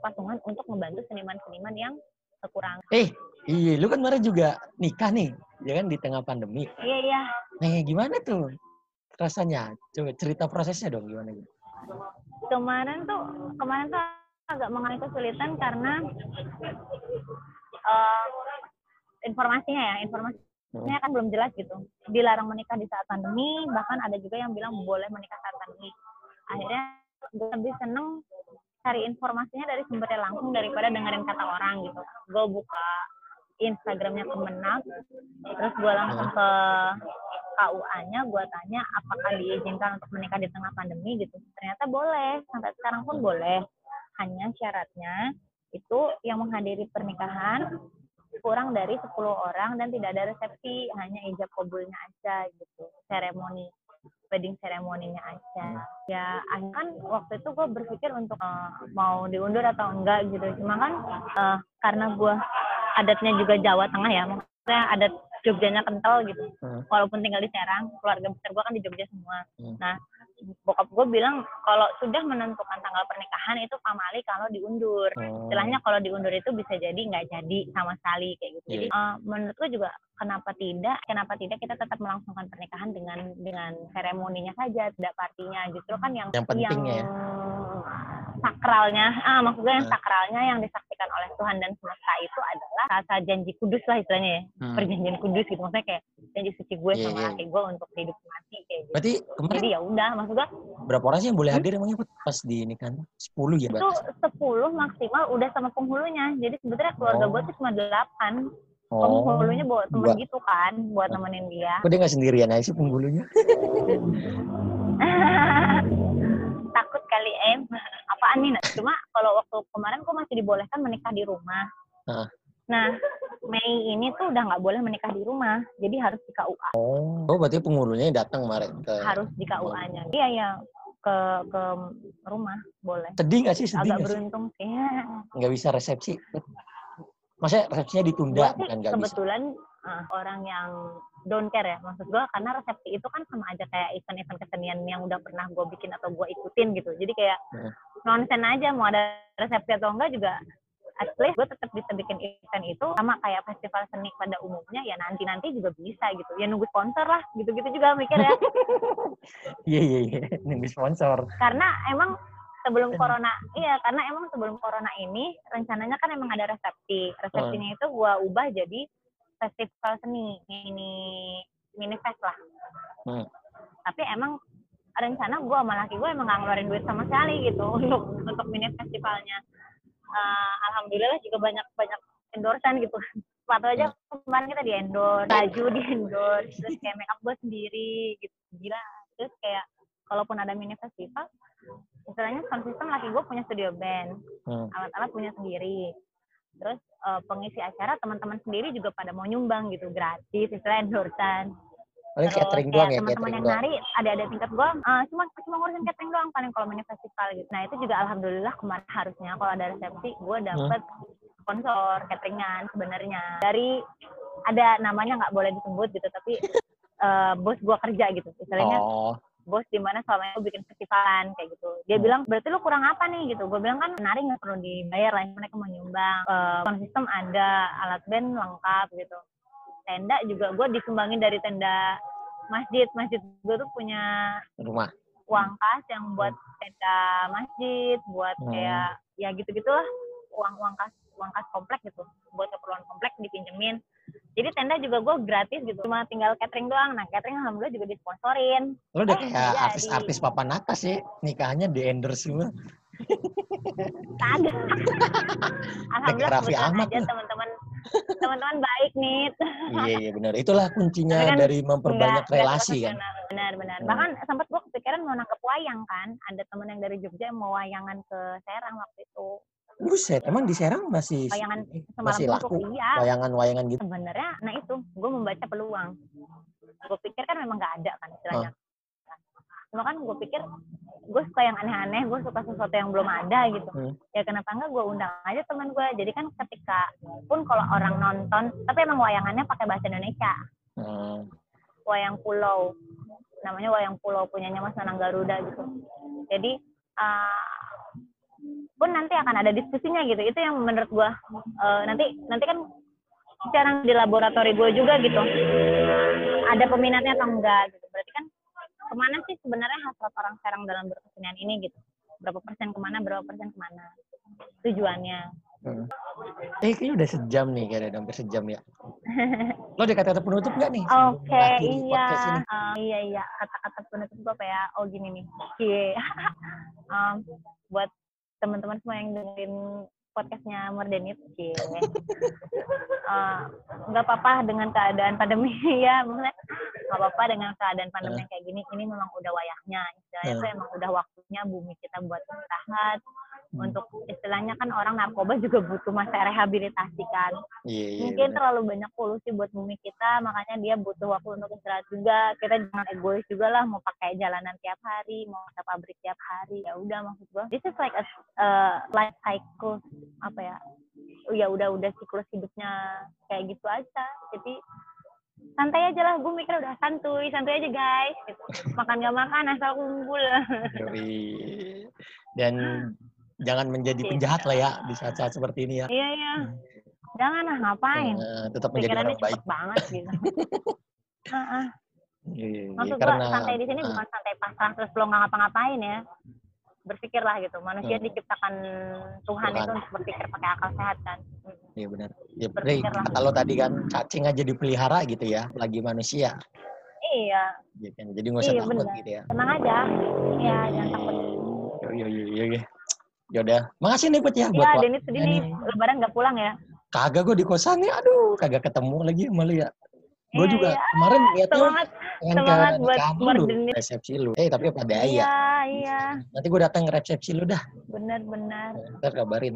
patungan untuk membantu seniman-seniman yang kekurangan Eh, iya, lu kan kemarin juga nikah nih, ya kan di tengah pandemi. iya iya Nih, gimana tuh rasanya? Coba cerita prosesnya dong gimana gitu. kemarin tuh kemarin tuh agak mengalami kesulitan karena eh, informasinya ya informasinya kan belum jelas gitu. Dilarang menikah di saat pandemi bahkan ada juga yang bilang boleh menikah saat pandemi. Akhirnya gue lebih seneng cari informasinya dari sumbernya langsung daripada dengerin kata orang gitu. Gue buka Instagramnya Kemenak terus gue langsung ke KUA-nya gue tanya apakah diizinkan untuk menikah di tengah pandemi gitu. Ternyata boleh sampai sekarang pun boleh hanya syaratnya itu yang menghadiri pernikahan kurang dari 10 orang dan tidak ada resepsi hanya ijab kabulnya aja gitu seremoni wedding seremoninya aja ya akhirnya kan waktu itu gue berpikir untuk eh, mau diundur atau enggak gitu cuma kan eh, karena gue adatnya juga Jawa Tengah ya maksudnya adat Jogjanya kental gitu Hmm. walaupun tinggal di Serang keluarga besar gue kan di Jogja semua Hmm. nah bokap gue bilang kalau sudah menentukan tanggal pernikahan itu pamali kalau diundur Oh. istilahnya kalau diundur itu bisa jadi nggak jadi sama sekali kayak gitu. Jadi Iya. eh, menurut gue juga kenapa tidak? Kenapa tidak kita tetap melangsungkan pernikahan dengan dengan seremoninya saja, tidak partinya. Justru kan yang Yang pentingnya ya. sakralnya, ah maksud gue yang Nah. sakralnya yang disaksikan oleh Tuhan dan semesta itu adalah rasa janji kudus lah istilahnya ya. Hmm. Perjanjian kudus gitu maksudnya kayak janji suci gue Iya, sama iya. laki gue untuk hidup mati kayak gitu. Berarti kemarin Jadi ya udah maksud gue berapa orang sih yang boleh Hmm? hadir emangnya pas di ini kan? 10 ya itu? 10 maksimal udah sama penghulunya. Jadi sebetulnya keluarga Oh. gue tuh cuma 8. Oh. penghulunya bawa temen dua. gitu kan buat nemenin dia Kok dia nggak sendirian aja sih penghulunya? takut kali em apaan nih cuma kalau waktu kemarin gue masih dibolehkan menikah di rumah Heeh. Nah Mei ini tuh udah nggak boleh menikah di rumah jadi harus di KUA Oh. Oh, berarti penghulunya datang kemarin ke harus di KUA-nya iya ya ke ke rumah boleh Sedih nggak sih? Sedih agak sih? beruntung sih Nggak bisa resepsi. Maksudnya resepsinya ditunda, sih bukan nggak bisa. kebetulan uh, orang yang don't care ya maksud gue karena resepsi itu kan sama aja kayak event-event kesenian yang udah pernah gue bikin atau gue ikutin gitu jadi kayak Hmm. nonsen aja mau ada resepsi atau enggak juga at least gue tetap bisa bikin event itu sama kayak festival seni pada umumnya ya nanti nanti juga bisa gitu ya nunggu sponsor lah gitu gitu juga mikir ya Iya, iya, iya. Nunggu sponsor. karena emang sebelum Hmm. corona iya karena emang sebelum corona ini rencananya kan emang ada resepsi resepsinya itu gua ubah jadi festival seni mini mini fest lah Hmm. tapi emang rencana gua sama laki gue emang gak ngeluarin duit sama sekali gitu untuk untuk mini festivalnya Eh, alhamdulillah juga banyak banyak endorsean gitu. Sepatu aja kemarin kita di endorse baju di endorse terus kayak make up gue sendiri gitu. Gila. Terus kayak kalaupun ada mini festival istilahnya sound system laki gue punya studio band Hmm. alat-alat punya sendiri. Terus eh, pengisi acara teman-teman sendiri juga pada mau nyumbang gitu gratis istilah endorsean Paling Terus catering doang ya, teman-teman yang doang. nari ada-ada tingkat gue eh, cuma cuma ngurusin catering doang paling kalau mini festival gitu. Nah itu juga alhamdulillah kemarin harusnya kalau ada resepsi gue Hmm. dapet sponsor cateringan sebenarnya. Dari ada namanya nggak boleh disebut gitu tapi eh, bos gue kerja gitu. Istilahnya Oh, bos di mana selama gue bikin festivalan kayak gitu. Dia Hmm. bilang berarti lu kurang apa nih? Gitu. Gue bilang kan menari nggak perlu dibayar lah mereka mau nyumbang. Eh, sound system ada alat band lengkap gitu tenda juga gue disumbangin dari tenda masjid. Masjid gue tuh punya rumah. uang kas yang buat tenda masjid buat Hmm. kayak ya gitu gitulah uang uang kas uang kas komplek gitu. Buat keperluan komplek dipinjemin. Jadi tenda juga gue gratis gitu. Cuma tinggal catering doang. Nah catering alhamdulillah juga disponsorin lo udah Eh, kayak artis-artis papan atas ya nikahannya di endorse semua ada alhamdulillah Raffi Ahmad. aja teman-teman teman-teman baik nih iya iya benar. Itulah kuncinya Tapi kan dari memperbanyak Nggak- nggak relasi kan? profesional. benar-benar Hmm. bahkan sempat gue kepikiran mau nangkep wayang kan? Ada temen yang dari Jogja yang mau wayangan ke Serang waktu itu. Buset emang di Serang masih Wayangan masih laku? iya. Wayangan-wayangan gitu? Sebenarnya nah itu gue membaca peluang. Gue pikir kan memang nggak ada kan istilahnya cuma kan gue pikir gue suka yang aneh-aneh gue suka sesuatu yang belum ada gitu. Hmm. ya kenapa enggak gue undang aja teman gue jadi kan ketika pun kalau orang nonton tapi emang wayangannya pakai bahasa Indonesia. Hmm. wayang pulau. Namanya wayang pulau punyanya Mas Nanang Garuda gitu. Jadi uh, pun nanti akan ada diskusinya gitu. Itu yang menurut gue uh, nanti nanti kan sekarang di laboratori gue juga gitu. Ada peminatnya atau enggak gitu. Berarti kan ke mana sih sebenarnya hasrat orang Serang dalam berkesenian ini gitu berapa persen ke mana berapa persen ke mana tujuannya Hmm. Eh, kayaknya udah sejam nih, kayaknya udah hampir sejam ya. Lo ada kata-kata penutup nggak nih? Oke, mengakhiri iya? Eh, iya, iya. Kata-kata penutup gue apa ya? Oh gini nih. Em, buat teman-teman semua yang dengerin podcastnya Merdenit, Cie. Eh, nggak apa-apa dengan keadaan pandemi ya, maksudnya nggak apa-apa dengan keadaan pandemi yang kayak gini. Ini memang udah wayahnya, istilahnya Eh. tuh emang udah waktunya bumi kita buat istirahat. Hmm. Untuk istilahnya kan orang narkoba juga butuh masa rehabilitasi kan Iya, iya. mungkin benar. terlalu banyak polusi buat bumi kita makanya dia butuh waktu untuk istirahat juga kita jangan egois juga lah mau pakai jalanan tiap hari mau ke pabrik tiap hari ya udah maksud gua this is like a uh, life cycle apa ya oh ya udah udah siklus hidupnya kayak gitu aja jadi santai aja lah gue mikir udah santuy santuy aja guys gitu. makan gak makan asal kumpul. Dan jangan menjadi penjahat lah ya di saat-saat seperti ini ya. iya iya jangan lah ngapain Eh, tetap menjadi orang baik. banget gitu Heeh. Iya, iya, iya. Maksud Karena gua santai di sini ah, bukan santai pasrah terus lo nggak ngapa-ngapain ya. Berpikirlah gitu. Manusia Hmm. diciptakan Tuhan, Tuhan. itu untuk berpikir pakai akal sehat kan. Mm. Iya benar. Ya, Berpikir lah. kalau tadi kan cacing aja dipelihara gitu ya, lagi manusia. Iya, Gitu kan. Jadi nggak usah Iya, takut benar. gitu ya. tenang aja. Iya, jangan takut. Iya, iya, iya, iya. Yaudah, makasih nih Put ya buat Iya. Dennis sedih nih. Lebaran nggak pulang ya. Kagak gue di kosan nih, aduh, kagak ketemu lagi sama lu ya. Gue Iya, juga iya. kemarin liatnya Semangat. pengen semangat ke buat nikahan lu, resepsi lu. Eh, tapi pada ya. Iya, iya. Nanti gue datang ke resepsi lu dah, Benar-benar. ntar kabarin.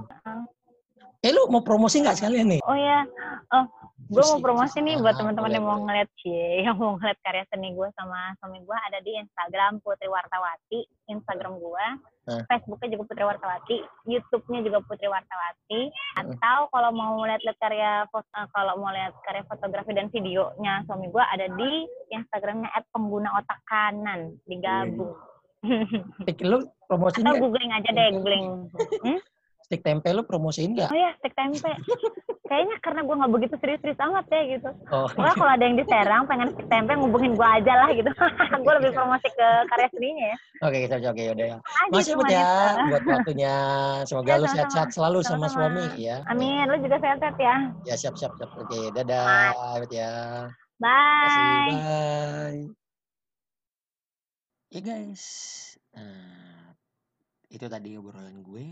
Eh, lu mau promosi nggak sekalian nih? Oh ya, oh, gue mau promosi nih buat teman-teman yang mau ngeliat cie, yang mau ngeliat karya seni gue sama suami gue ada di Instagram Putri Wartawati, Instagram gue, Ah. Facebooknya juga Putri Wartawati, YouTube-nya juga Putri Wartawati. Atau kalau mau lihat-lihat karya eh, kalau mau lihat karya fotografi dan videonya suami gue ada di Instagramnya @pengguna otak kanan, digabung. Stick lu promosiin Atau googling aja deh, googling. Hmm? Stick tempe lu promosiin nggak? Oh ya, stek tempe. Kayaknya karena gue nggak begitu serius-serius amat ya gitu. Oh, Pokoknya kalau ada yang di Serang pengen stek tempe ngubungin gue aja lah gitu. gue lebih promosi ke karya seninya ya. oke, kita oke, yaudah ya. Aja Masih Put ya, buat waktunya. Semoga Ya, lu sehat-sehat selalu sama Sama-sama. suami ya. Amin, lu juga sehat-sehat ya. Ya, siap-siap. siap. Oke, dadah. Put ya. Bye. Bye. Ya guys, nah, itu tadi obrolan gue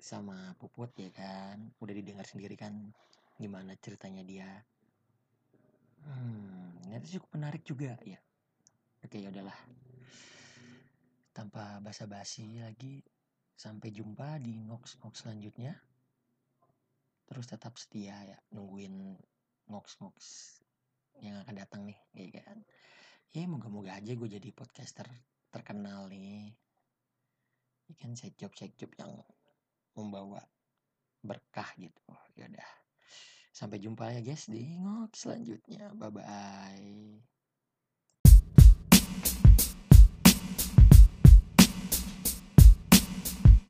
sama Puput ya kan. Udah didengar sendiri kan gimana ceritanya dia. Hmm, ternyata cukup menarik juga ya. Oke, ya udahlah. Tanpa basa-basi lagi, sampai jumpa di ngox-ngox selanjutnya. Terus tetap setia ya, nungguin ngox-ngox yang akan datang nih, ya kan. Ya moga-moga aja gue jadi podcaster terkenal nih. Ya kan side job side job yang membawa berkah gitu. Ya udah. Sampai jumpa ya guys di ngox selanjutnya. Bye bye.